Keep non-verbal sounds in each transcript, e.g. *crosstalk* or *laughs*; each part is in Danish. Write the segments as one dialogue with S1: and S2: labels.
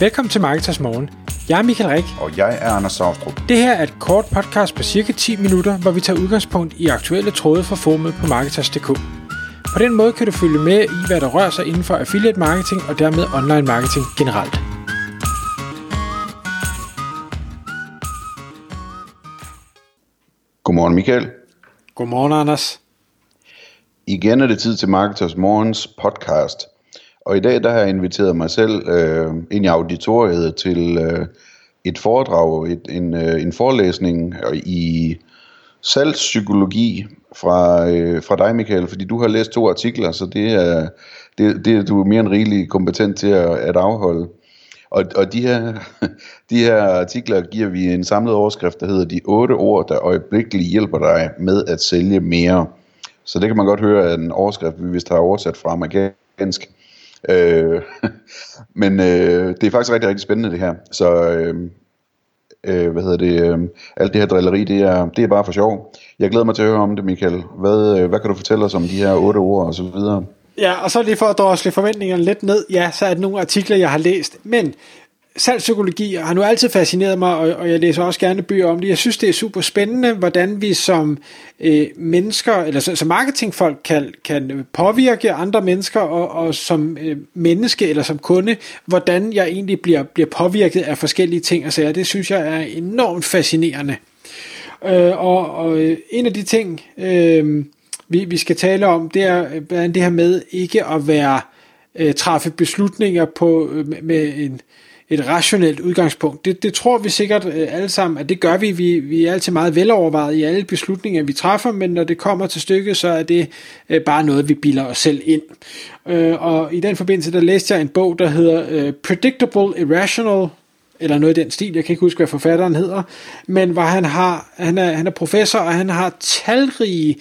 S1: Velkommen til Marketers Morgen. Jeg er Michael Rik.
S2: Og jeg er Anders Saustrup.
S1: Det her er et kort podcast på cirka 10 minutter, hvor vi tager udgangspunkt i aktuelle tråde fra formet på Marketers.dk. På den måde kan du følge med i, hvad der rører sig inden for affiliate marketing og dermed online marketing generelt.
S2: Godmorgen Michael.
S1: Godmorgen, Anders.
S2: Igen er det tid til Marketers Morgens podcast. Og i dag der har jeg inviteret mig selv øh, ind i auditoriet til øh, et foredrag, et, en, øh, en forelæsning i salgspsykologi fra, øh, fra dig, Michael, fordi du har læst to artikler, så det er, det, det er du mere end rigelig kompetent til at, at afholde. Og, og de, her, *laughs* de her artikler giver vi en samlet overskrift, der hedder De otte ord, der øjeblikkeligt hjælper dig med at sælge mere. Så det kan man godt høre af en overskrift, vi vist har oversat fra amerikansk. Øh, *laughs* men øh, det er faktisk rigtig, rigtig spændende det her. Så øh, øh, hvad hedder det, øh, alt det her drilleri, det er, det er bare for sjov. Jeg glæder mig til at høre om det, Michael. Hvad, øh, hvad kan du fortælle os om de her otte ord og så videre?
S1: Ja, og så lige for at drosle forventningerne lidt ned, ja, så er det nogle artikler, jeg har læst, men salgspsykologi har nu altid fascineret mig, og, og jeg læser også gerne bøger om det. Jeg synes, det er super spændende, hvordan vi som øh, mennesker, eller som marketingfolk kan, kan påvirke andre mennesker, og, og som øh, menneske eller som kunde, hvordan jeg egentlig bliver, bliver påvirket af forskellige ting og sager. Det synes jeg er enormt fascinerende. Øh, og, og øh, en af de ting, øh, vi, vi skal tale om, det er øh, det her med ikke at være øh, træffe beslutninger på øh, med en et rationelt udgangspunkt. Det, det tror vi sikkert øh, alle sammen, at det gør vi. vi. Vi er altid meget velovervejet i alle beslutninger, vi træffer, men når det kommer til stykket, så er det øh, bare noget, vi bilder os selv ind. Øh, og i den forbindelse, der læste jeg en bog, der hedder øh, Predictable Irrational eller noget i den stil, jeg kan ikke huske, hvad forfatteren hedder, men hvor han, har, han, er, han er professor, og han har talrige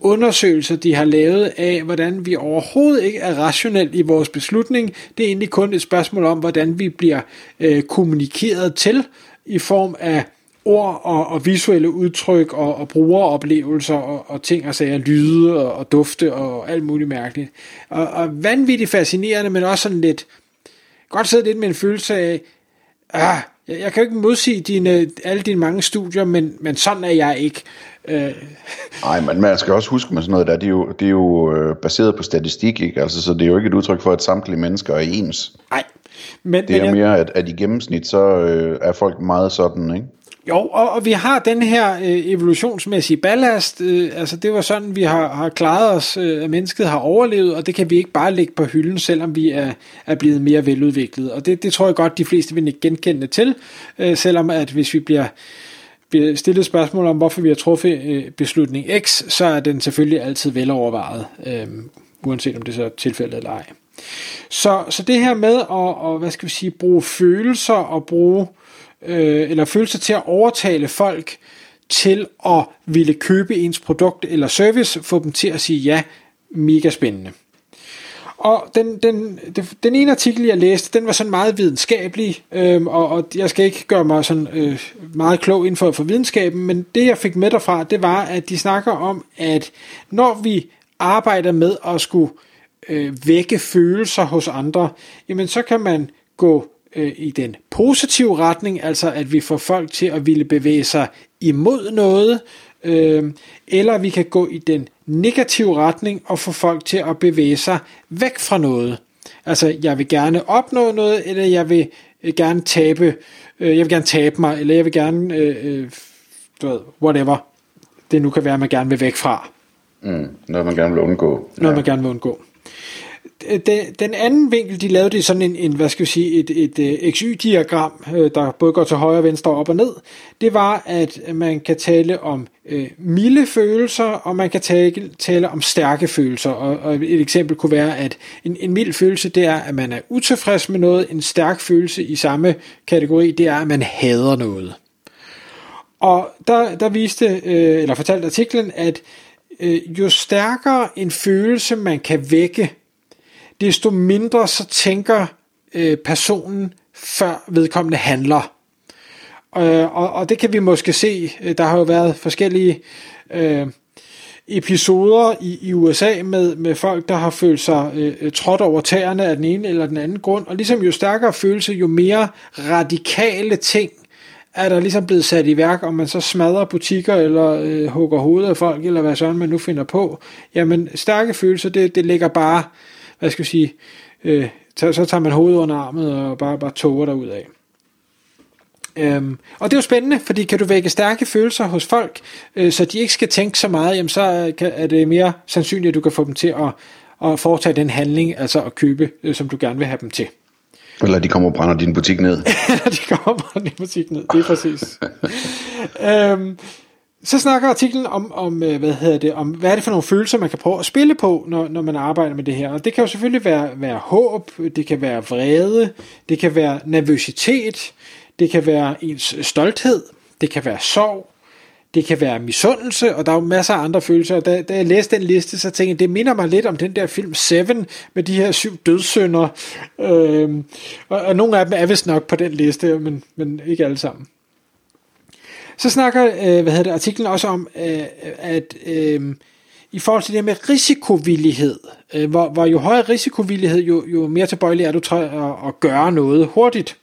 S1: undersøgelser, de har lavet af, hvordan vi overhovedet ikke er rationelt i vores beslutning. Det er egentlig kun et spørgsmål om, hvordan vi bliver øh, kommunikeret til i form af ord og, og visuelle udtryk og, og brugeroplevelser og, og ting og sager, lyde og, og dufte og alt muligt mærkeligt. Og, og vanvittigt fascinerende, men også sådan lidt, godt sidde lidt med en følelse af, ah, jeg, jeg kan jo ikke modsige dine, alle dine mange studier, men, men sådan er jeg ikke.
S2: Øh. Nej, men man skal også huske med sådan noget der, det er jo, det er jo øh, baseret på statistik, ikke? Altså, så det er jo ikke et udtryk for, at samtlige mennesker er ens.
S1: Nej.
S2: Men, det er men mere, jeg... at, at i gennemsnit, så øh, er folk meget sådan, ikke?
S1: Jo, og, og vi har den her øh, evolutionsmæssige ballast, øh, altså det var sådan, vi har, har klaret os, øh, at mennesket har overlevet, og det kan vi ikke bare lægge på hylden, selvom vi er, er blevet mere veludviklet. Og det, det tror jeg godt, de fleste vil ikke genkende til, øh, selvom at hvis vi bliver bliver stillet spørgsmål om, hvorfor vi har truffet øh, beslutning X, så er den selvfølgelig altid velovervejet, øh, uanset om det så er tilfældet eller ej. Så, så det her med at, og, hvad skal vi sige, bruge følelser og bruge, øh, øh, eller følelser til at overtale folk til at ville købe ens produkt eller service, få dem til at sige ja, mega spændende. Og den, den, den, ene artikel, jeg læste, den var sådan meget videnskabelig, øh, og, og jeg skal ikke gøre mig sådan øh, meget klog inden for, for videnskaben, men det jeg fik med derfra, det var, at de snakker om, at når vi arbejder med at skulle øh, vække følelser hos andre, jamen så kan man gå øh, i den positive retning, altså at vi får folk til at ville bevæge sig imod noget, øh, eller vi kan gå i den negative retning og få folk til at bevæge sig væk fra noget. Altså, jeg vil gerne opnå noget, eller jeg vil øh, gerne tabe, øh, jeg vil gerne tabe mig, eller jeg vil gerne, øh, øh, du ved, whatever det nu kan være, man gerne vil væk fra.
S2: Mm, noget man gerne vil undgå.
S1: Noget ja. man gerne vil undgå den, den anden vinkel, de lavede det sådan en, en hvad skal vi sige, et, et, øh, et XY-diagram, øh, der både går til højre, venstre, op og ned. Det var, at man kan tale om øh, milde følelser, og man kan tale, tale om stærke følelser. Og, og et eksempel kunne være, at en, en mild følelse, det er, at man er utilfreds med noget. En stærk følelse i samme kategori, det er, at man hader noget. Og der, der viste, øh, eller fortalte artiklen, at øh, jo stærkere en følelse man kan vække, desto mindre så tænker øh, personen, før vedkommende handler. Øh, og, og det kan vi måske se, øh, der har jo været forskellige øh, episoder i, i USA med, med folk, der har følt sig øh, øh, trådt over tæerne af den ene eller den anden grund, og ligesom jo stærkere følelse, jo mere radikale ting er der ligesom blevet sat i værk, om man så smadrer butikker, eller øh, hugger hovedet af folk, eller hvad sådan man nu finder på. Jamen, stærke følelser, det, det ligger bare, hvad skal jeg sige, øh, så tager man hovedet under armet og bare, bare toger derud af. Øhm, og det er jo spændende, fordi kan du vække stærke følelser hos folk, øh, så de ikke skal tænke så meget, jamen så kan, er det mere sandsynligt, at du kan få dem til at, at foretage den handling, altså at købe, øh, som du gerne vil have dem til.
S2: Eller de kommer og brænder din butik ned. *laughs*
S1: Eller de kommer og brænder din butik ned, det er præcis. *laughs* øhm, så snakker artiklen om, om, øh, hvad hedder det, om, hvad er det for nogle følelser, man kan prøve at spille på, når, når man arbejder med det her. Og det kan jo selvfølgelig være, være håb, det kan være vrede, det kan være nervøsitet, det kan være ens stolthed, det kan være sorg, det kan være misundelse, og der er jo masser af andre følelser. Og da, da jeg læste den liste, så tænkte jeg, det minder mig lidt om den der film Seven, med de her syv dødssynder. Øhm, og, og nogle af dem er vist nok på den liste, men, men ikke alle sammen. Så snakker øh, hvad hedder det, artiklen også om, øh, at øh, i forhold til det med risikovillighed, øh, hvor, hvor jo højere risikovillighed, jo, jo mere tilbøjelig er du til at, at gøre noget hurtigt.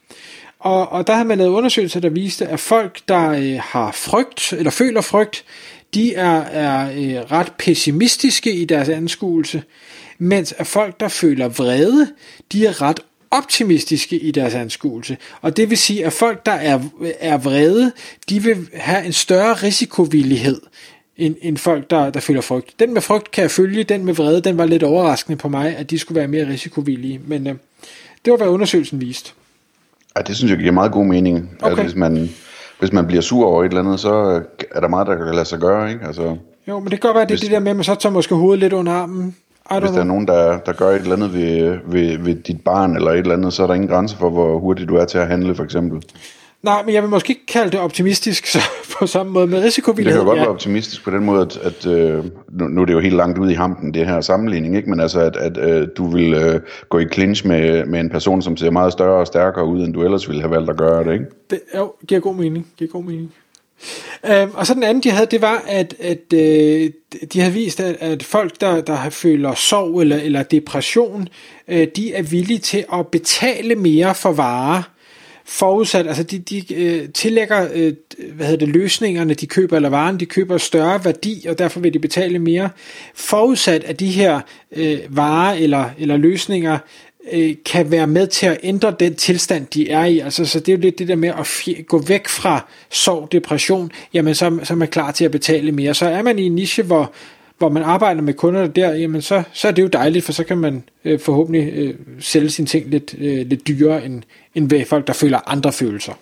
S1: Og, og der har man lavet undersøgelser, der viste, at folk, der øh, har frygt, eller føler frygt, de er, er øh, ret pessimistiske i deres anskuelse, mens at folk, der føler vrede, de er ret optimistiske i deres anskuelse. Og det vil sige, at folk, der er, er vrede, de vil have en større risikovillighed end, end folk, der, der føler frygt. Den med frygt kan jeg følge, den med vrede, den var lidt overraskende på mig, at de skulle være mere risikovillige. Men øh, det var, hvad undersøgelsen viste.
S2: Ja, det synes jeg giver meget god mening. Okay. Altså, hvis, man, hvis man bliver sur over et eller andet, så er der meget, der kan lade sig gøre. Ikke? Altså,
S1: jo, men det kan godt være, at det er det der med, at man så tager måske hovedet lidt under armen.
S2: Hvis der er nogen, der, der gør et eller andet ved, ved, ved dit barn eller et eller andet, så er der ingen grænse for, hvor hurtigt du er til at handle, for eksempel.
S1: Nej, men jeg vil måske ikke kalde det optimistisk så på samme måde med risikovillighed.
S2: Det kan jo godt ja. være optimistisk på den måde, at, at øh, nu, nu er det jo helt langt ud i hampen, det her sammenligning, ikke? men altså, at, at øh, du vil øh, gå i clinch med, med en person, som ser meget større og stærkere ud, end du ellers ville have valgt at gøre det, ikke?
S1: Det jo, giver god mening, giver god mening. Øhm, og så den anden, de havde, det var, at, at øh, de havde vist, at, at folk, der, der føler sorg eller, eller depression, øh, de er villige til at betale mere for varer, forudsat, altså de, de øh, tillægger, øh, hvad hedder det, løsningerne, de køber, eller varen, de køber større værdi, og derfor vil de betale mere, forudsat at de her øh, varer eller, eller løsninger øh, kan være med til at ændre den tilstand, de er i. Altså, så det er jo lidt det der med at fj- gå væk fra sorg, depression, jamen så, så er man klar til at betale mere. Så er man i en niche, hvor, hvor man arbejder med kunder der, jamen så, så er det jo dejligt, for så kan man øh, forhåbentlig øh, sælge sine ting lidt, øh, lidt dyrere, end, end ved folk, der føler andre følelser.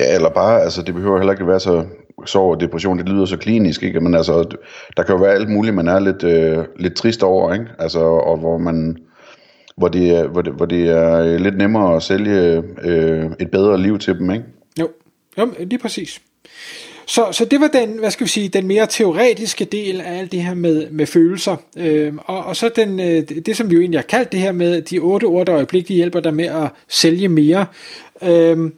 S2: Ja, eller bare, altså det behøver heller ikke være så sorg og depression, det lyder så klinisk, ikke? Men altså, der kan jo være alt muligt, man er lidt, øh, lidt trist over, ikke? Altså, og hvor man, hvor det, hvor det, hvor det er øh, lidt nemmere at sælge øh, et bedre liv til dem, ikke?
S1: Jo, jo lige præcis. Så, så det var den, hvad skal vi sige, den mere teoretiske del af alt det her med, med følelser. Øhm, og, og så den, øh, det, som vi jo egentlig har kaldt det her med de otte ord, der øjeblikkeligt hjælper dig med at sælge mere. Øhm,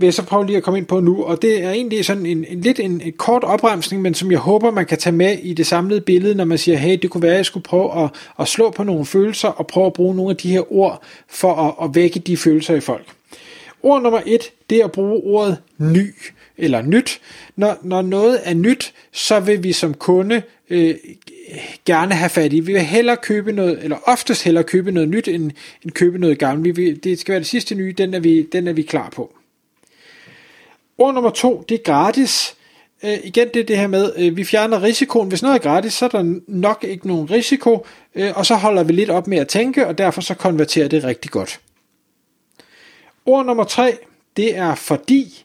S1: vil jeg så prøve lige at komme ind på nu, og det er egentlig sådan en, en lidt en, en kort opremsning, men som jeg håber, man kan tage med i det samlede billede, når man siger, hey, det kunne være, at jeg skulle prøve at, at slå på nogle følelser, og prøve at bruge nogle af de her ord, for at, at vække de følelser i folk. Ord nummer et, det er at bruge ordet ny eller nyt. Når, når noget er nyt, så vil vi som kunde øh, gerne have fat i. Vi vil hellere købe noget, eller oftest hellere købe noget nyt, end, end købe noget gammelt. Vi vil, det skal være det sidste nye, den er vi, den er vi klar på. Ord nummer to, det er gratis. Øh, igen det er det her med, øh, vi fjerner risikoen. Hvis noget er gratis, så er der nok ikke nogen risiko, øh, og så holder vi lidt op med at tænke, og derfor så konverterer det rigtig godt. Ord nummer tre, det er fordi.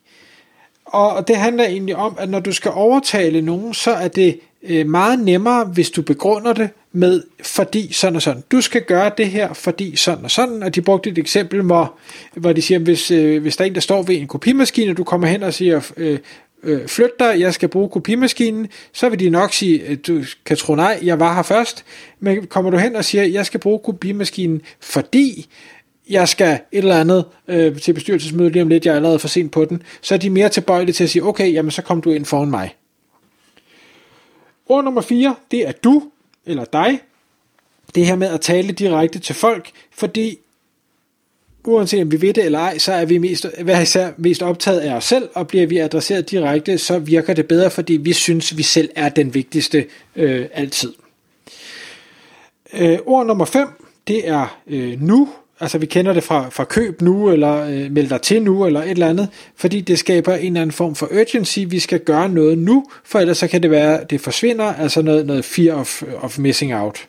S1: Og det handler egentlig om, at når du skal overtale nogen, så er det øh, meget nemmere, hvis du begrunder det med fordi sådan og sådan. Du skal gøre det her, fordi sådan og sådan. Og de brugte et eksempel, hvor, hvor de siger, hvis, øh, hvis der er en, der står ved en kopimaskine, og du kommer hen og siger, øh, øh, flyt dig, jeg skal bruge kopimaskinen, så vil de nok sige, du kan tro nej, jeg var her først. Men kommer du hen og siger, jeg skal bruge kopimaskinen, fordi jeg skal et eller andet øh, til bestyrelsesmødet lige om lidt, jeg er allerede for sent på den, så er de mere tilbøjelige til at sige, okay, jamen så kom du ind foran mig. Ord nummer 4, det er du, eller dig. Det her med at tale direkte til folk, fordi uanset om vi ved det eller ej, så er vi mest, hver især mest optaget af os selv, og bliver vi adresseret direkte, så virker det bedre, fordi vi synes, vi selv er den vigtigste øh, altid. Øh, ord nummer 5, det er øh, nu, altså vi kender det fra, fra køb nu, eller øh, meld dig til nu, eller et eller andet, fordi det skaber en eller anden form for urgency, vi skal gøre noget nu, for ellers så kan det være, det forsvinder, altså noget, noget fear of, of missing out.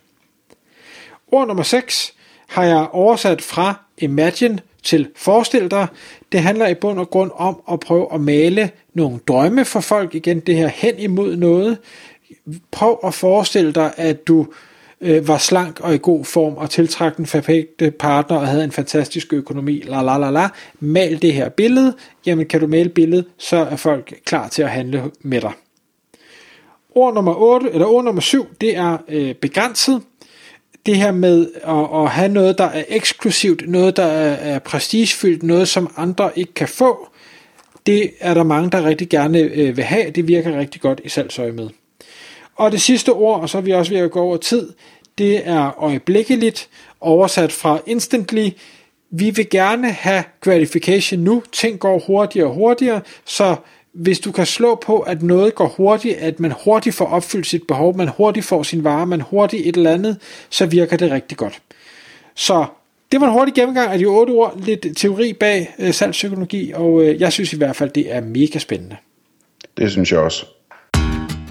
S1: Ord nummer 6 har jeg oversat fra imagine til forestil dig. Det handler i bund og grund om at prøve at male nogle drømme for folk, igen det her hen imod noget. Prøv at forestille dig, at du øh, var slank og i god form og tiltrak den perfekte partner og havde en fantastisk økonomi, la la la la. Mal det her billede, jamen kan du male billedet, så er folk klar til at handle med dig. Ord nummer 8, eller ord nummer 7, det er øh, begrænset. Det her med at, at have noget, der er eksklusivt, noget, der er, er prestigefyldt, noget, som andre ikke kan få, det er der mange, der rigtig gerne øh, vil have. Det virker rigtig godt i salgsøje med. Og det sidste ord, og så er vi også ved at gå over tid, det er øjeblikkeligt, oversat fra instantly. Vi vil gerne have gratification nu. Ting går hurtigere og hurtigere, så hvis du kan slå på, at noget går hurtigt, at man hurtigt får opfyldt sit behov, man hurtigt får sin vare, man hurtigt et eller andet, så virker det rigtig godt. Så det var en hurtig gennemgang af de otte ord, lidt teori bag øh, salgspsykologi, og øh, jeg synes i hvert fald, det er mega spændende.
S2: Det synes jeg også.